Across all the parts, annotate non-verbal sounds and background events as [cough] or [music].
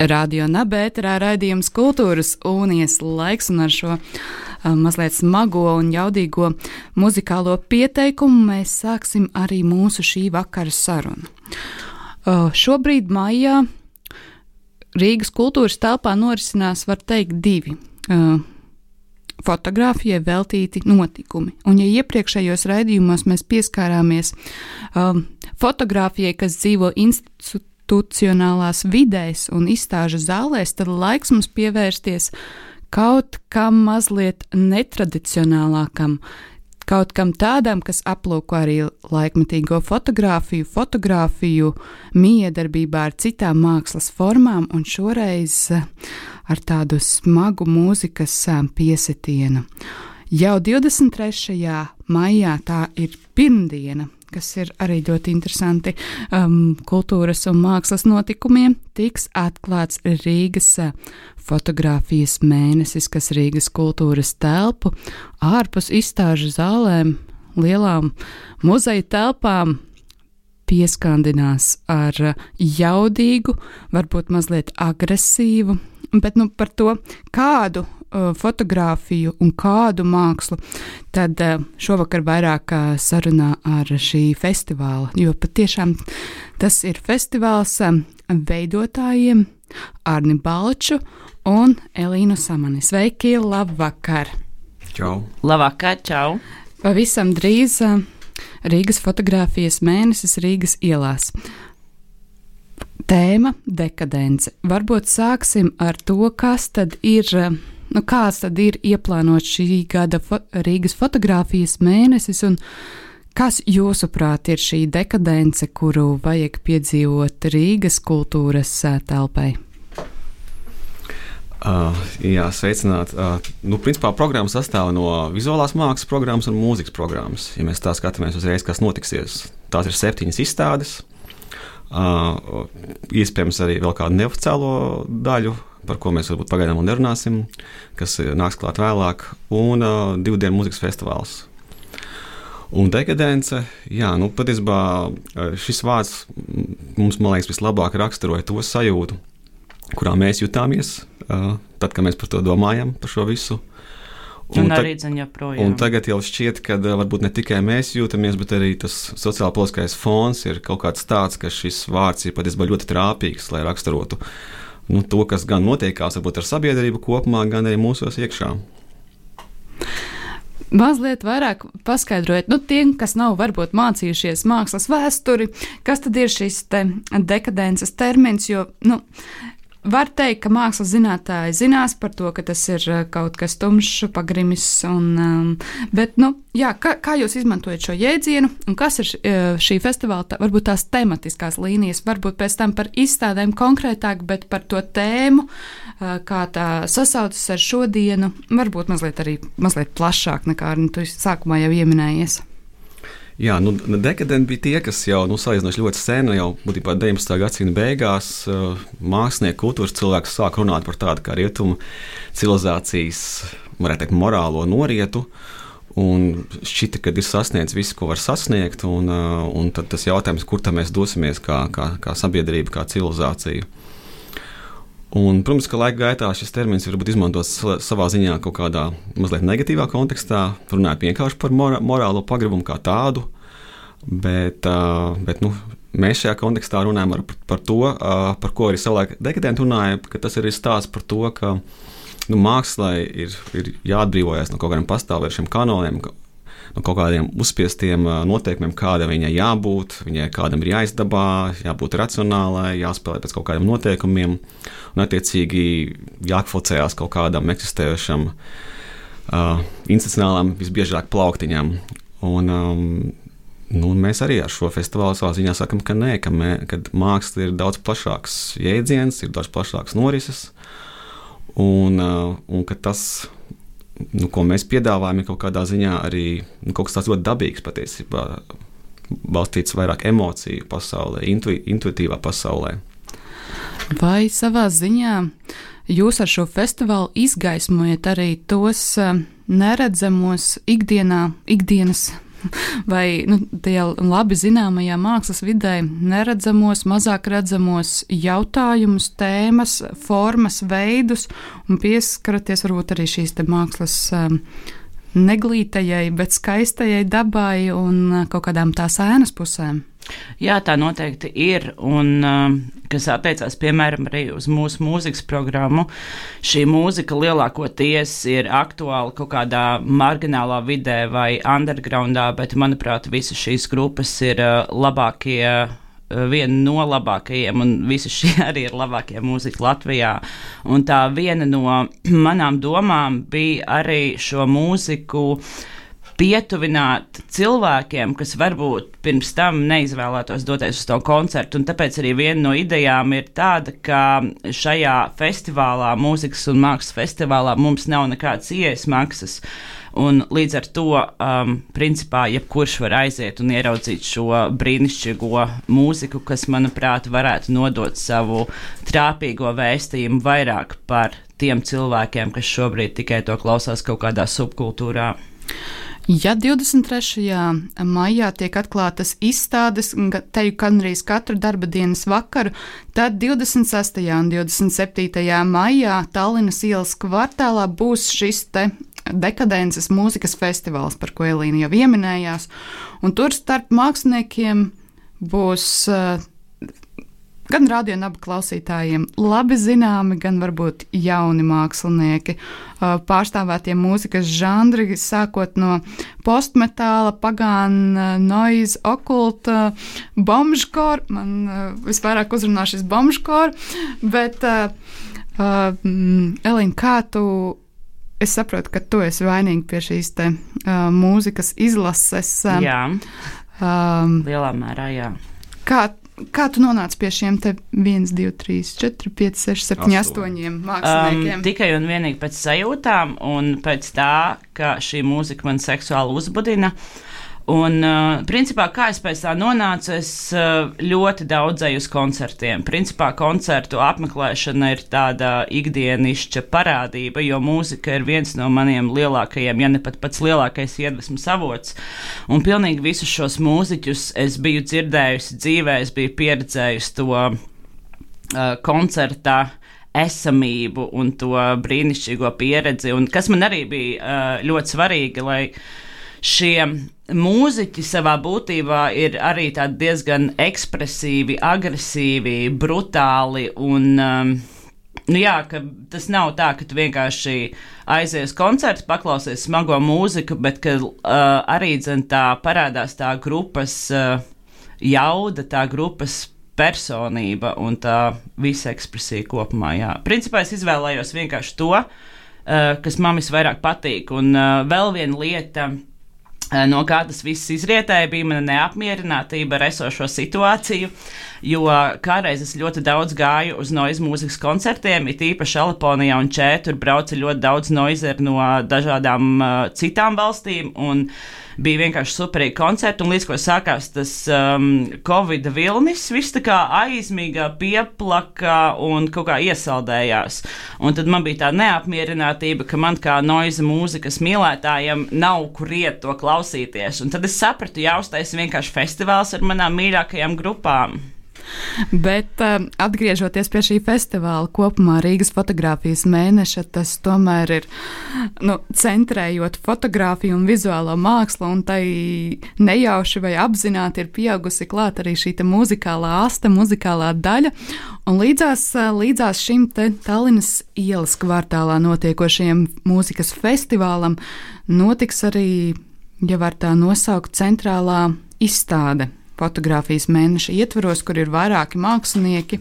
Radio Nabērā raidījums Kultūras Unijas laiks un ar šo mazliet smago un jaudīgo muzikālo pieteikumu mēs sāksim arī mūsu šī vakara sarunu. Šobrīd maijā Rīgas kultūras telpā norisinās, var teikt, divi. Fotografijai veltīti notikumi. Un, ja iepriekšējos raidījumos mēs pieskārāmies um, fotografijai, kas dzīvo institūcijā, institucionālās vidēs un izstāžu zālēs, tad laiks mums pievērsties kaut kam mazliet netradicionālākam, kaut kam tādam, kas aplūko arī laikmetīgo fotografiju, fotografiju, miedarbībā ar citām mākslas formām, un šoreiz ar tādu smagu mūzikas piesitienu. Jau 23. maijā tā ir pirmdiena, kas ir arī ļoti interesanti um, kultūras un mākslas notikumiem, tiks atklāts Rīgas uh, fotografijas mēnesis, kas Rīgas kultūras telpu ārpus izstāžu zālēm, lielām muzeja telpām pieskandinās ar uh, jaudīgu, varbūt mazliet agresīvu, bet nu, par to, kādu fotografiju un kādu mākslu, tad uh, šovakar vairāk uh, sarunā ar šī festivāla. Jo patiešām tas ir festivāls um, veidotājiem Arni Balču un Elīnu Samani. Sveiki, labvakar! Čau! Labvakar, čau! Pavisam drīz uh, Rīgas fotografijas mēnesis Rīgas ielās. Tēma - dekadence. Varbūt sāksim ar to, kas tad ir uh, nu, kāds tad ir ieplānots šī gada fo Rīgas fotografijas mēnesis un kas jūsuprāt ir šī dekadence, kuru vajag piedzīvot Rīgas kultūras telpai? Uh, jā, sveicināt. Uh, nu, principā programma sastāv no vizuālās mākslas programmas un mūzikas programmas. Ja mēs tā skatāmies uzreiz, kas notiksies, tās ir septiņas izstādes. Uh, iespējams, arī vēl kādu neoficiālo daļu par ko mēs varbūt pagaidām nerunāsim, kas eh, nāks klāt vēlāk, un uh, divu dienu mūzikas festivāls. Un dekadence, jā, nu, patiesībā eh, šis vārds mums, man liekas, vislabāk raksturoja to sajūtu, kurā mēs jutāmies, uh, tad, kad mēs par to domājam, par šo visu. Un, un, arī projām. Un tagad jau šķiet, ka varbūt ne tikai mēs jūtamies, bet arī tas sociālais politiskais fons ir kaut kāds tāds, ka šis vārds ir patiesībā ļoti trāpīgs, lai raksturotu uh, nu, to, kas gan notiekās varbūt ar sabiedrību kopumā, gan arī mūsos iekšā. Mazliet vairāk paskaidrojiet, nu, tiem, kas nav varbūt mācījušies mākslas vēsturi, kas tad ir šis te dekadences termins, jo, nu, Var teikt, ka mākslas zinātnēji zinās par to, ka tas ir eh, kaut kas tumšs, pagrimis. Un, um, bet, nu, jā, kā, kā jūs izmantojat šo jēdzienu un kas ir eh, šī festivāla, tā, varbūt tās tematiskās līnijas, varbūt pēc tam par izstādēm konkrētāk, bet par to tēmu, eh, kā tā sasaucas ar šodienu, varbūt mazliet arī mazliet plašāk nekā nu, tu sākumā jau pieminējies. Jā, nu, dekadenti bija tie, kas jau nu, salīdzinoši ļoti sen, jau būtībā 19. gadsimta beigās, uh, mākslinieki, kultūras cilvēki sāk runāt par tādu kā rietumu civilizācijas, varētu teikt, morālo norietu. Un šķita, ka ir sasniegts viss, ko var sasniegt, un, uh, un tad tas jautājums, kur tam mēs dosimies kā, kā, kā sabiedrība, kā civilizācija. Un, protams, ka laika gaitā šis termins var būt izmantots savā ziņā kaut kādā mazliet negatīvā kontekstā, runājot vienkārši par mora, morālo pagribumu kā tādu. Bet, bet nu, mēs šajā kontekstā runājam par, par to, par ko arī savulaik dekadenti runāja, ka tas ir stāsts par to, ka nu, mākslai ir, ir jāatbrīvojas no kaut kādiem pastāvējušiem kanoniem, no kaut kādiem uzspiestiem noteikumiem, kāda viņai jābūt, viņai kādam ir jāizdabā, jābūt racionālai, jāspēlē pēc kaut kādiem noteikumiem, un attiecīgi jākvalificējās kaut kādam eksistējošam uh, institucionālam, visbiežāk plauktiņam. Un, um, Nu, mēs arī ar šo festivālu savā ziņā sakām, ka nē, ka, mē, ka māksla ir daudz plašāks jēdziens, ir daudz plašāks norises. Un, un ka tas, nu, ko mēs piedāvājam, ir kaut kādā ziņā arī nu, kaut kas tāds ļoti dabīgs patiesībā, balstīts vairāk emociju pasaulē, intu, intuitīvā pasaulē. Vai savā ziņā jūs ar šo festivālu izgaismojat arī tos neredzamos ikdienā, ikdienas [laughs] vai nu, tajā labi zināmajā mākslas vidē neredzamos, mazāk redzamos jautājumus, tēmas, formas, veidus un pieskaraties varbūt arī šīs mākslas. Um, neglītajai, bet skaistajai dabai un kaut kādām tās ēnas pusēm. Jā, tā noteikti ir. Un, um, kas attiecās piemēram arī uz mūsu mūzikas programmu, šī mūzika lielākoties ir aktuāla kaut kādā marginālā vidē vai undergroundā, bet manuprāt, visas šīs grupas ir uh, labākie. Uh, viena no labākajiem, un visi šie [laughs] arī ir labākie mūziķi Latvijā. Un tā viena no [clears throat] manām domām bija arī šo mūziku uh, pietuvināt cilvēkiem, kas varbūt pirms tam neizvēlētos doties uz to koncertu. Un tāpēc arī viena no idejām ir tāda, ka šajā festivālā, mūzikas un mākslas festivālā, mums nav nekādas ielas maksas. Un līdz ar to, um, principā, jebkurš var aiziet un ieraudzīt šo brīnišķīgo mūziku, kas, manuprāt, varētu nodot savu trāpīgo vēstījumu vairāk par tiem cilvēkiem, kas šobrīd tikai to klausās kaut kādā subkultūrā. Ja 23. maijā tiek atklātas izstādes, teju gandrīz katru darba dienas vakaru, tad 26. un 27. maijā Tallinas ielas kvartālā būs šis te dekadences mūzikas festivāls, par ko Elīna jau pieminējās. Tur starp māksliniekiem būs uh, gan radionabu klausītājiem labi zināmi, gan varbūt jauni mākslinieki. Pārstāvētie mūzikas žanri, sākot no postmetāla, pagāna, noise, okulta, bombžkor. Man visvairāk uzrunā šis bombžkor, bet uh, Elīna, kā tu es saprotu, ka tu esi vainīga pie šīs te, uh, mūzikas izlases. Uh, jā, um, lielā mērā, jā. Kā, Kā tu nonāci pie šiem 1, 2, 3, 4, 5, 6, 7, 8 māksliniekiem? Um, tikai un vienīgi pēc sajūtām un pēc tā, ka šī mūzika man seksuāli uzbudina. Uh, Un, uh, principā, kā es pēc tā nonācu, es uh, ļoti daudz eju uz koncertiem. Principā, koncertu apmeklēšana ir tāda ikdienišķa parādība, jo mūzika ir viens no maniem lielākajiem, ja ne pat pats lielākais iedvesmas avots. Un pilnīgi visus šos mūziķus es biju dzirdējusi dzīvē, es biju pieredzējusi to uh, koncertā esamību un to brīnišķīgo pieredzi, un kas man arī bija uh, ļoti svarīgi, lai šie mūziķi savā būtībā ir arī diezgan ekspresīvi, agresīvi, brutāli un. Um, Nu jā, tas nav tā, ka tu vienkārši aizies koncerts, paklausies smago mūziku, bet ka uh, arī dzen, tā parādās tā grupas uh, jauda, tā grupas personība un tā visa ekspresija kopumā. Jā. Principā es izvēlējos vienkārši to, uh, kas man visvairāk patīk. Un uh, vēl viena lieta, uh, no kā tas viss izrietēja, bija mana neapmierinātība ar esošo situāciju, jo kādreiz es ļoti daudz gāju uz noise mūzikas koncertiem, it īpaši Alaponijā un Čētur brauca ļoti daudz noizeru no dažādām uh, citām valstīm. Un, uh, bija vienkārši superīgi koncerti, un līdz ko sākās tas um, Covid vilnis, viss tā kā aizmīgā, pieplaka un kaut kā iesaldējās. Un tad man bija tā neapmierinātība, ka man kā noiza mūzikas mīlētājiem nav kur iet to klausīties. Un tad es sapratu, jāuztaisa vienkārši festivāls ar manām mīļākajām grupām. Bet uh, atgriežoties pie šī festivāla kopumā Rīgas fotografijas mēneša, tas tomēr ir nu, centrējot fotografiju un vizuālo mākslu, un tai nejauši vai apzināti ir pieaugusi klāt arī šī muzikālā asta, muzikālā daļa. Un līdzās, līdzās šim Tallinas ielas kvartālā notiekošajam mūzikas festivālam notiks arī, ja var tā nosaukt, centrālā izstāde fotografijas mēneša ietvaros, kur ir vairāki mākslinieki.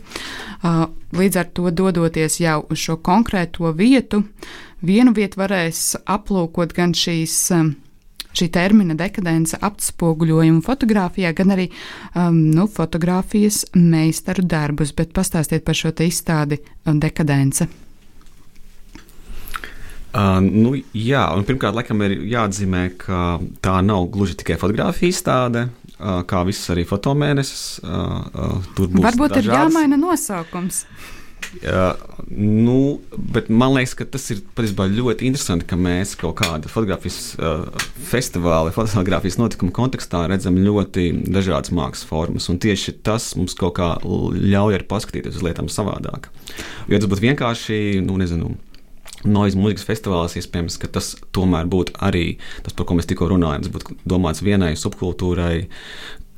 Līdz ar to dodoties jau uz šo konkrēto vietu, vienu vietu varēs aplūkot gan šīs šī termina dekadence atspoguļojumu fotografijā, gan arī um, nu, fotografijas meistaru darbus. Bet pastāstiet par šo izstādi dekadence. Uh, nu, jā, un pirmkārt, laikam ir jāatzīmē, ka tā nav gluži tikai fotografija izstāde, kā viss arī fotomēnesis. Tur būs Varbūt dažādas. ir jāmaina nosaukums. Uh, nu, bet man liekas, ka tas ir patiesībā ļoti interesanti, ka mēs kaut kādā fotografijas uh, festivāla, fotografijas notikuma kontekstā redzam ļoti dažādas mākslas formas. Un tieši tas mums kaut kā ļauj arī paskatīties uz lietām savādāk. Jo tas būtu vienkārši, nu, nezinu. Noise mūzikas festivāls, iespējams, ka tas tomēr būtu arī tas, par ko mēs tikko runājam. Tas būtu domāts vienai subkultūrai,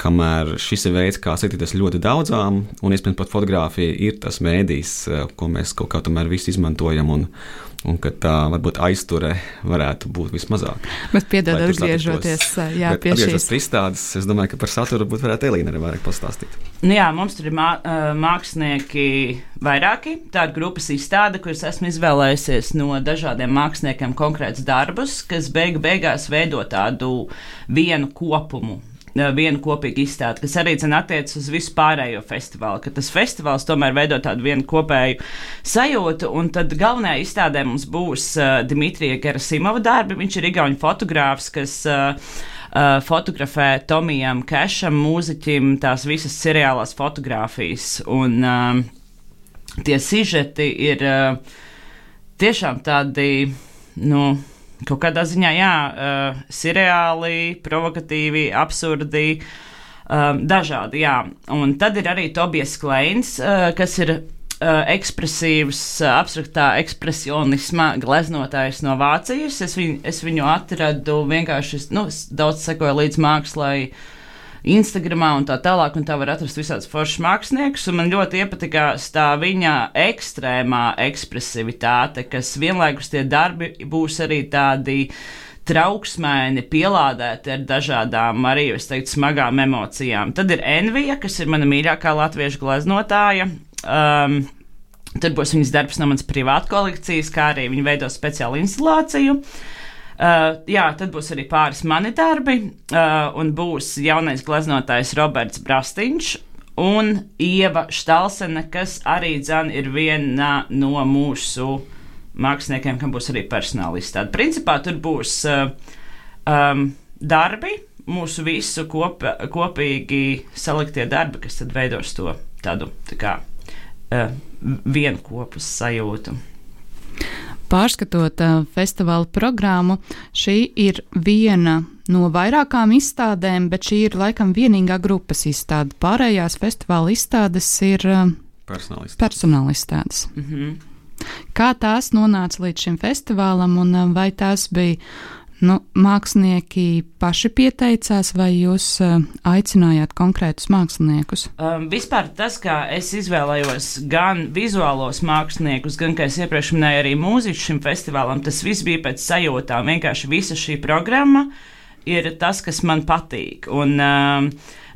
kamēr šis ir veids, kā satikties ļoti daudzām, un iespējams pat fotografija ir tas mēdījis, eh, ko mēs kaut kā tomēr visi izmantojam, un, un ka tā varbūt aizture varētu būt vismazāk. Bet piedod, atgriežoties jā, pie šīs. izstādes, es domāju, ka par saturu būtu varētu Elīna arī vairāk pastāstīt. Nu jā, mums tur ir mā, mākslinieki vairāki. Tā ir grupas izstāde, kuras esmu izvēlējusies no dažādiem māksliniekiem konkrēts darbus, kas beigu beigās veido tādu vienu kopumu. Vienu kopīgu izstādi, kas arī attiecas uz visu pārējo festivālu. Ka tas festivāls tomēr veido tādu vienu kopēju sajūtu. Un tad galvenajā izstādē mums būs uh, Dimitrija Gerasimova darbi. Viņš ir Igaunijas fotogrāfs, kas uh, uh, fotografē Tomijam Kešam, mūziķim, tās visas seriālās fotogrāfijas. Un uh, tie sižeti ir uh, tiešām tādi, nu, kaut kādā ziņā, jā, uh, seriāli, provokatīvi, absurdi. Um, dažādi, jā. Un tad ir arī Tobijas Kleins, uh, kas ir uh, ekspresīvs, uh, abstraktā ekspresionisma gleznotājs no Vācijas. Es viņu, es viņu atradu vienkārši, nu, es daudz sekoju līdz mākslai. Instagramā un tā tālāk, un tā var atrast visādus foršus māksliniekus. Man ļoti iepatikās tā viņa ekstrēmā ekspresivitāte, kas vienlaikus tie darbi būs arī tādi trauksmēni, pielādēti ar dažādām, arī es teiktu, smagām emocijām. Tad ir Envija, kas ir mana mīļākā latviešu gleznotāja. Um, Tur būs viņas darbs no manas privātas kolekcijas, kā arī viņa veido speciālu instalāciju. Uh, jā, tad būs arī pāris mani darbi, uh, un būs jaunais gleznotājs Roberts Brastiņš un Ieva Štalsene, kas arī dzan ir viena no mūsu māksliniekiem, kam būs arī personāla izstāde. Principā tur būs uh, um, darbi, mūsu visu kop, kopīgi saliktie darbi, kas tad veidos to tādu tā kā uh, vienopus sajūtu. Pārskatot uh, festivāla programmu, šī ir viena no vairākām izstādēm, bet šī ir laikam vienīgā grupas izstāde. Pārējās festivāla izstādes ir uh, personāla izstādes. Mm -hmm. Kā tās nonāca līdz šim festivālam, un uh, vai tās bija nu, mākslinieki paši pieteicās, vai jūs uh, aicinājāt konkrētus māksliniekus? Um, vispār tas, kā es izvēlējos gan vizuālos māksliniekus, gan, kā es iepriekš minēju, arī mūziķus šim festivālam, tas viss bija pēc sajūtām. Vienkārši visa šī programma ir tas, kas man patīk. Un, um,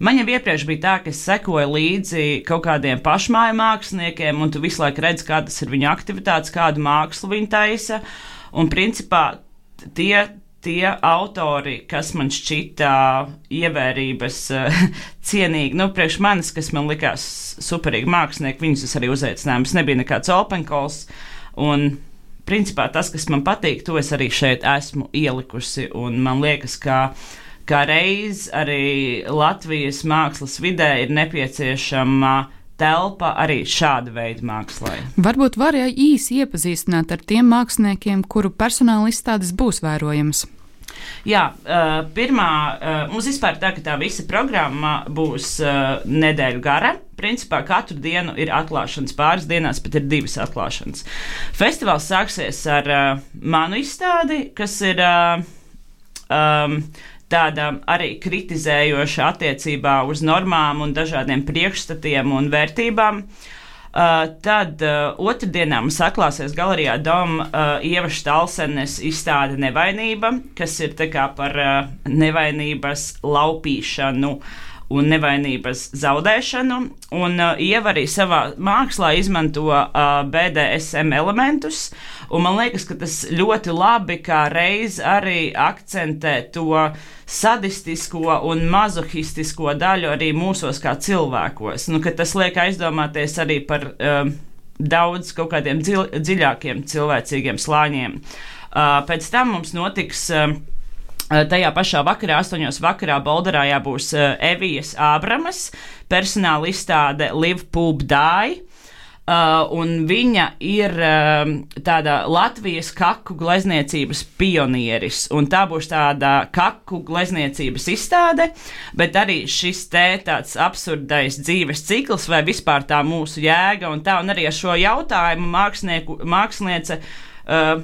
man jau iepriekš bija tā, ka es sekoju līdzi kaut kādiem pašmāju māksliniekiem, un tu visu laiku redz, kādas ir viņu aktivitātes, kādu mākslu viņi taisa. Un principā tie tie autori, kas man šķita ievērības uh, [laughs] cienīgi, nu, priekš manis, kas man likās superīgi mākslinieki, viņus es arī uzaicināju. Tas nebija nekāds openkols. Un, principā, tas, kas man patīk, to es arī šeit esmu ielikusi. Un man liekas, ka kā reiz arī Latvijas mākslas vidē ir nepieciešama telpa arī šāda veida mākslai. Varbūt var ja īsi iepazīstināt ar tiem māksliniekiem, kuru personāla izstādes būs vērojamas. Jā, pirmā mums vispār tā, ka tā visa programma būs nedēļu gara. Principā katru dienu ir atklāšanas, pāris dienās pat ir divas atklāšanas. Festivāls sāksies ar uh, manu izstādi, kas ir uh, um, tāda arī kritizējoša attiecībā uz normām un dažādiem priekšstatiem un vērtībām. Uh, tad uh, otrdienā mums atklāsies galerijā Doma uh, Ieva Stalsenes izstāde Nevainība, kas ir tā kā par uh, nevainības laupīšanu un nevainības zaudēšanu. Un uh, Ieva arī savā mākslā izmanto uh, BDSM elementus, un man liekas, ka tas ļoti labi kā reiz arī akcentē to sadistisko un mazohistisko daļu arī mūsos kā cilvēkos. Nu, tas liek aizdomāties arī par um, daudz kaut kādiem dziļākiem cilvēcīgiem slāņiem. Pēc tam mums notiks. Tajā pašā vakarā, 8. vakarā, Bolderājā būs Evijas Ābramas personāla izstāde Live Pub Die. Uh, viņa ir uh, tāda Latvijas kaku glezniecības pionieris. Tā būs tāda kaku glezniecības izstāde, bet arī šis te tāds absurdais dzīves cikls vai vispār tā mūsu jēga un tā. Un arī ar šo jautājumu māksliniece. Uh,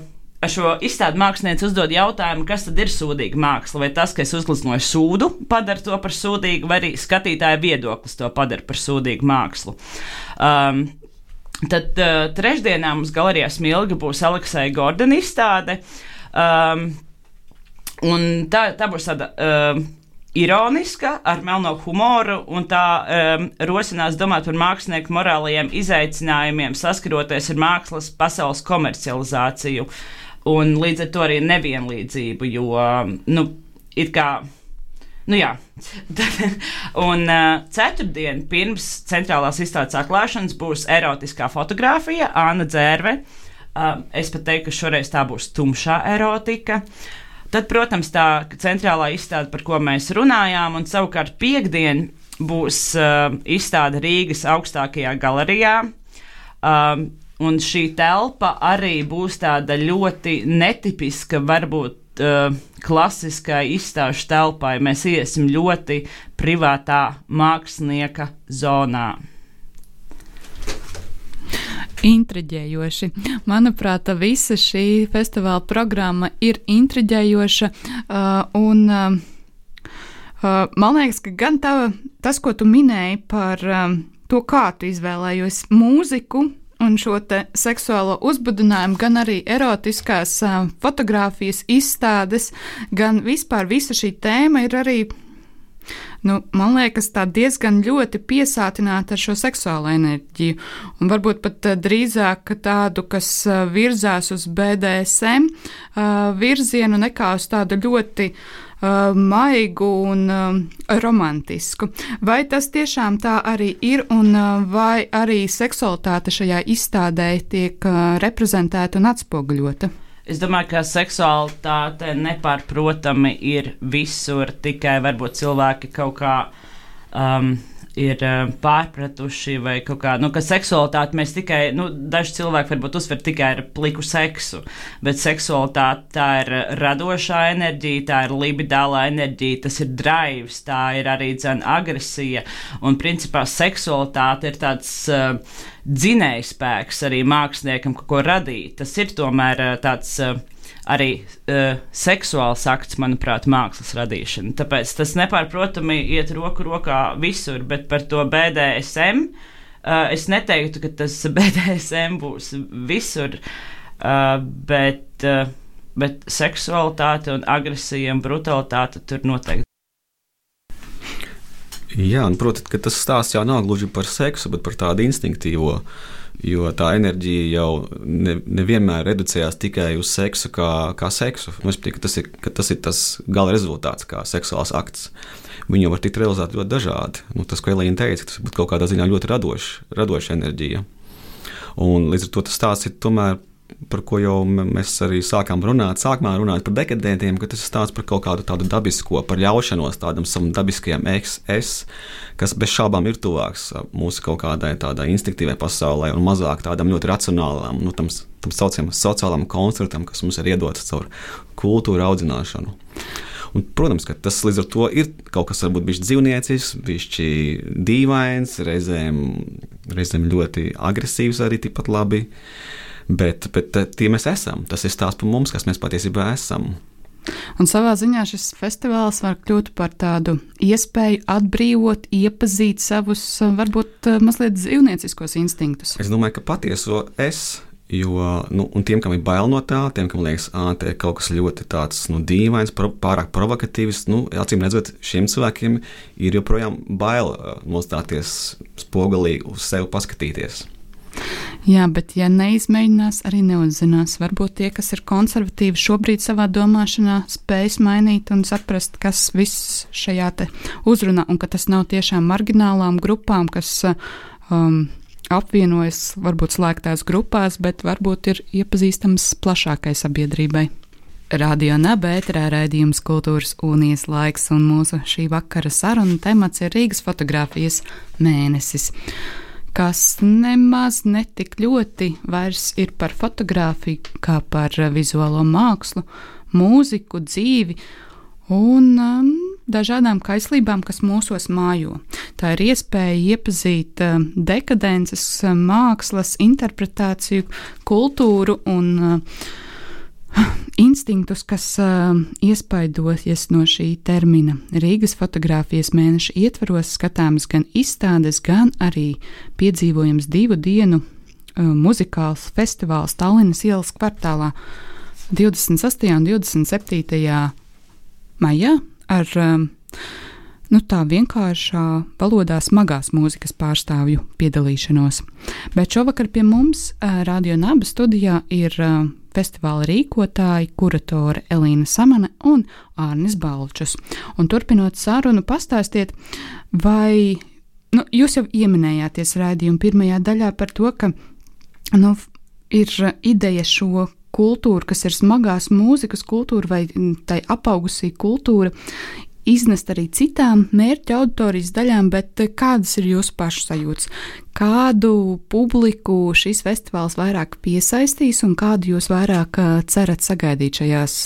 šo izstādi mākslinieci uzdod jautājumu, kas tad ir sūdīga māksla. Vai tas, ka es uzgleznoju sūdu, padara to par sūdīgu, vai arī skatītāja viedoklis to padara par sūdīgu mākslu. Um, Tad uh, trešdienā mums galerijā Smilga būs Aleksija Gordona izstāde. Um, un tā, tā būs tāda. Uh, ironiska, ar melno humoru, un tā um, rosinās domāt par mākslinieku morālajiem izaicinājumiem, saskaroties ar mākslas pasaules komercializāciju, un līdz ar to arī nevienlīdzību, jo, nu, it kā Nu, jā, [laughs] un uh, ceturtdien pirms centrālās izstādes atklāšanas būs erotiskā fotografija, Anna Dzērve. Uh, es pat teiktu, ka šoreiz tā būs tumšā erotika. Tad, protams, tā centrālā izstāde, par ko mēs runājām, un savukārt piekdien būs uh, izstāde Rīgas augstākajā galerijā. Um, un šī telpa arī būs tāda ļoti netipiska, varbūt uh, klasiskai izstāžu telpai. Mēs iesim ļoti privātā mākslinieka zonā. Intriģējoši. Manuprāt, visa šī festivāla programma ir intriģējoša. Uh, un, uh, man liekas, ka gan tava, tas, ko tu minēji par to, kā tu izvēlējies mūziku, un šo seksuālo uzbudinājumu, gan arī erotiskās fotografijas izstādes, gan vispār visa šī tēma ir arī. Nu, man liekas, tā diezgan ļoti piesātināta ar šo seksuālo enerģiju, un varbūt pat uh, drīzāk tādu, kas uh, virzās uz BDSM uh, virzienu, nekā uz tādu ļoti maigu un romantisku. Vai tas tiešām tā arī ir, un vai arī seksualitāte šajā izstādē tiek reprezentēta un atspoguļota? Es domāju, ka seksualitāte nepārprotami ir visur, tikai varbūt cilvēki kaut kā um, ir uh, pārpratuši, vai kā, nu, ka seksualitāti mēs tikai, nu, daži cilvēki varbūt uzsver tikai ar pliku seksu, bet seksualitāte tā ir radošā enerģija, tā ir libidālā enerģija, tas ir drives, tā ir arī dzēna agresija, un principā seksualitāte ir tāds uh, dzinējspēks arī māksliniekam kaut ko radīt. Tas ir tomēr uh, tāds. Uh, arī uh, seksuāls akts, manuprāt, mākslas radīšana. Tāpēc tas nepārprotami iet roku rokā visur, bet par to BDSM uh, es neteiktu, ka tas [laughs] BDSM būs visur, uh, bet, uh, bet seksualitāte un agresija un brutalitāte tur noteikti. Jā, un protams, tas stāsts jau nav gluži par seksu, bet par tādu instinktīvu uh, jo tā enerģija jau ne, nevienmēr reducējās tikai uz seksu kā, kā seksu. Nu, ka tas, ir, tas ir tas gala rezultāts, kā seksuāls akts. Viņi jau var tikt realizēti ļoti dažādi. Nu, tas, ko Elīna teica, tas ir kaut kādā ziņā ļoti radošs, radoša enerģija. Un līdz ar to tas stāsts ir tomēr par ko jau mēs arī sākām runāt, sākumā runāt par dekadentiem, ka tas ir stāsts par kaut kādu tādu dabisko, par ļaušanos tādam savam dabiskajam es, kas bez šaubām ir tuvāks mūsu kaut kādai tādai instinktīvai pasaulē un mazāk tādam ļoti racionālam, nu, tam, tam saucamam sociālam konstruktam, kas mums ir iedots caur kultūru audzināšanu. Un, protams, ka tas līdz ar to ir kaut kas varbūt bijis dzīvniecisks, bijis dīvains, reizēm, reizēm ļoti agresīvs arī tikpat labi. Uh, Bet, bet tie mēs esam. Tas ir stāsts par mums, kas mēs patiesībā esam. Un savā ziņā šis festivāls var kļūt par tādu iespēju atbrīvot, iepazīt savus, varbūt eh, mazliet dzīvnieciskos instinktus. Es domāju, ka patieso es Jo, nu, tiem, kam ir bail no tā, tiem, kam liekas, ka ir kaut kas ļoti tāds, nu, dīvains, pro, pārāk provokatīvs, nu, acīm redzot, šiem cilvēkiem ir joprojām bail nostāties spogulī uz sevi paskatīties. Jā, bet ja neizmēģinās, arī neuzzinās. Varbūt tie, kas ir konservatīvi, šobrīd savā domāšanā spējas mainīt un saprast, kas viss šajā uzrunā, un ka tas nav tiešām marginālām grupām, kas um, apvienojas varbūt slēgtās grupās, bet varbūt ir iepazīstams plašākai sabiedrībai. Radio Nabērā raidījums Kultūras unijas laiks, un mūsu šī vakara saruna temats ir Rīgas fotografijas mēnesis, kas nemaz netik ļoti vairs ir par fotografiju, kā par vizuālo mākslu, mūziku, dzīvi un um, dažādām kaislībām, kas mūsos mājo. Tā ir iespēja iepazīt uh, dekadences, mākslas, interpretāciju, kultūru un uh, instinktus, kas uh, iespaidojas no šī termina. Rīgas fotografijas mēneša ietvaros skatāmas gan izstādes, gan arī piedzīvojams divu dienu uh, muzikāls festivāls Tallinas ielas kvartālā 26. un 27. maijā ar uh, nu, tā vienkāršā valodā smagās mūzikas pārstāvju piedalīšanos. Bet šovakar pie mums uh, Radio Naba studijā ir uh, festivāla rīkotāji, kuratore Elīna Samane un Ārnis Balčus. Un turpinot sarunu, pastāstiet, vai nu, jūs jau ieminējāties rādījuma pirmajā daļā par to, ka nu, ir ideja šo kultūru, kas ir smagās mūzikas kultūra vai tai apaugusī kultūra, iznest arī citām mērķa auditorijas daļām, bet eh, kādas ir jūsu pašu sajūtas? Kādu publiku šis festivāls vairāk piesaistīs un kādu jūs vairāk eh, cerat sagaidīt šajās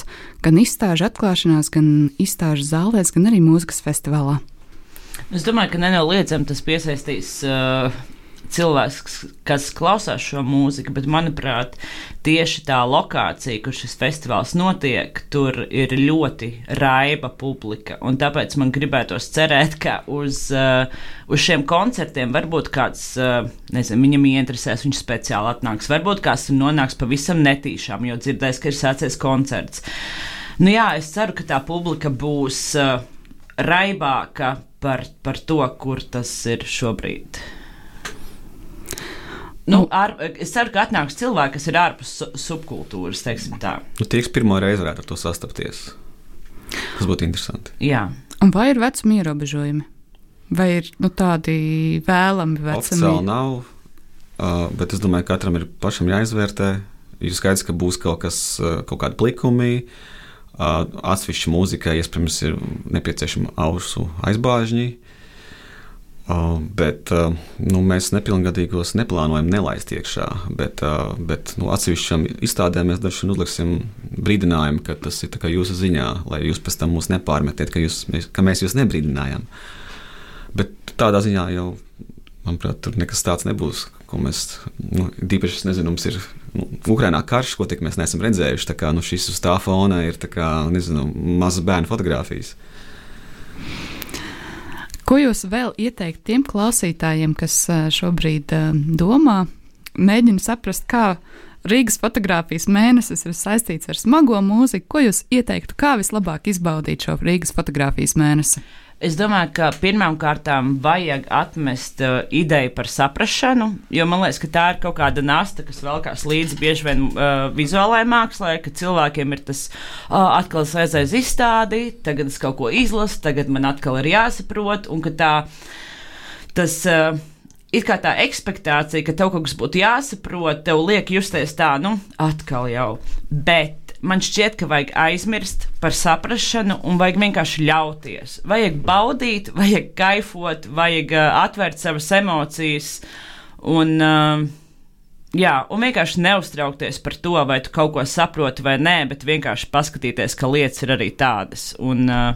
gan izstāžu atklāšanās, gan izstāžu zālēs, gan arī mūzikas festivālā? Es domāju, ka nenoliedzami tas piesaistīs uh, cilvēks, kas klausās šo mūziku, bet manuprāt, tieši tā lokācija, kur šis festivāls notiek, tur ir ļoti raiba publika. Tāpēc man gribētos cerēt, ka uz, uh, uz šiem koncertiem varbūt kāds, uh, nezinu, viņam ieinteresēs, viņš speciāli atnāks. Varbūt kāds nonāks pavisam netīšām, jo dzirdēs, ka ir sācies koncerts. Nu jā, es ceru, ka tā publika būs uh, raibāka par, par to, kur tas ir šobrīd. Nu, ar, es ceru, ka atnāks cilvēki, kas ir ārpus su subkultūras, teiksim tā. Nu, tie, kas pirmo reizi varētu ar to sastapties, tas būtu interesanti. Jā. Un vai ir vecuma ierobežojumi? Vai ir nu, tādi vēlami vecumi? Oficiāli nav, bet es domāju, ka katram ir pašam jāizvērtē. Ir skaidrs, ka būs kaut kas, kaut kādi plikumi. Atsevišķi mūzikai, iespējams, ir nepieciešama ausu aizbāžņi. Uh, bet uh, nu, mēs nepilngadīgos neplānojam nelaist iekšā. Bet, uh, bet nu, atsevišķām izstādēm mēs dažkārt uzliksim brīdinājumu, ka tas ir jūsu ziņā, lai jūs pēc tam mūs nepārmetiet, ka, jūs, ka mēs jūs nebrīdinājām. Bet tādā ziņā jau, manuprāt, tur nekas tāds nebūs. Mēs, nu, Dīpaši, es nezinu, mums ir nu, Ukrainā karš, ko tik mēs neesam redzējuši. Tā kā nu, šis uz tā fona ir kā, nezinu, mazas bērnu fotografijas. Ko jūs vēl ieteikt tiem klausītājiem, kas šobrīd domā, mēģina saprast, kā Rīgas fotografijas mēnesis ir saistīts ar smago mūziku? Ko jūs ieteiktu, kā vislabāk izbaudīt šo Rīgas fotografijas mēnesi? Es domāju, ka pirmām kārtām vajag atmest uh, ideju par saprāšanu, jo man liekas, ka tā ir kaut kāda nasta, kas velkās līdzi bieži vien uh, vizuālajai mākslā, ka cilvēkiem ir tas uh, atkal aizies izstādi, tagad es kaut ko izlasu, tagad man atkal ir jāsaprot, un ka tā tas. Uh, it kā tā expectācija, ka tev kaut kas būtu jāsaprot, tev liek justies tā, nu, atkal jau. Bet man šķiet, ka vajag aizmirst par saprāšanu un vajag vienkārši ļauties. Vajag baudīt, vajag kaifot, vajag uh, atvērt savas emocijas un, uh, jā, un vienkārši neuztraukties par to, vai tu kaut ko saproti vai nē, bet vienkārši paskatīties, ka lietas ir arī tādas. Un, uh,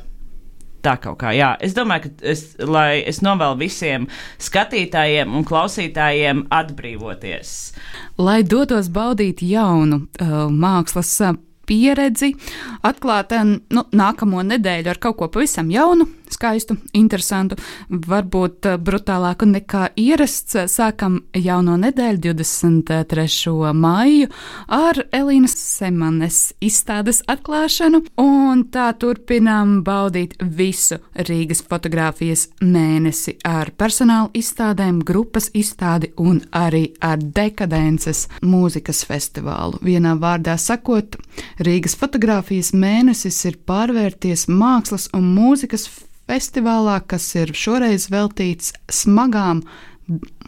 Tā kaut kā, jā. Es domāju, ka es, lai es novēlu visiem skatītājiem un klausītājiem atbrīvoties. Lai dotos baudīt jaunu uh, mākslas pieredzi, atklāt nu, nākamo nedēļu ar kaut ko pavisam jaunu, skaistu, interesantu, varbūt eh, brutālāku nekā ierasts. Sākam jauno nedēļu, 23. maiju, ar Elīnas Semanes izstādes atklāšanu, un tā turpinām baudīt visu Rīgas fotografijas mēnesi ar personāla izstādēm, grupas izstādi un arī ar dekadences mūzikas festivālu. Vienā vārdā sakot, Rīgas fotografijas mēnesis ir pārvērties mākslas un mūzikas festivālā, kas ir šoreiz veltīts smagām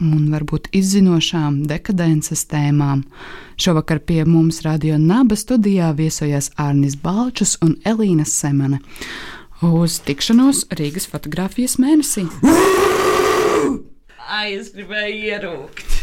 un varbūt izzinošām dekadences tēmām. Šovakar pie mums Radio Naba studijā viesojās Arnis Balčus un Elīna Semane. Uz tikšanos Rīgas fotografijas mēnesī. Ai, es gribēju ierūkt.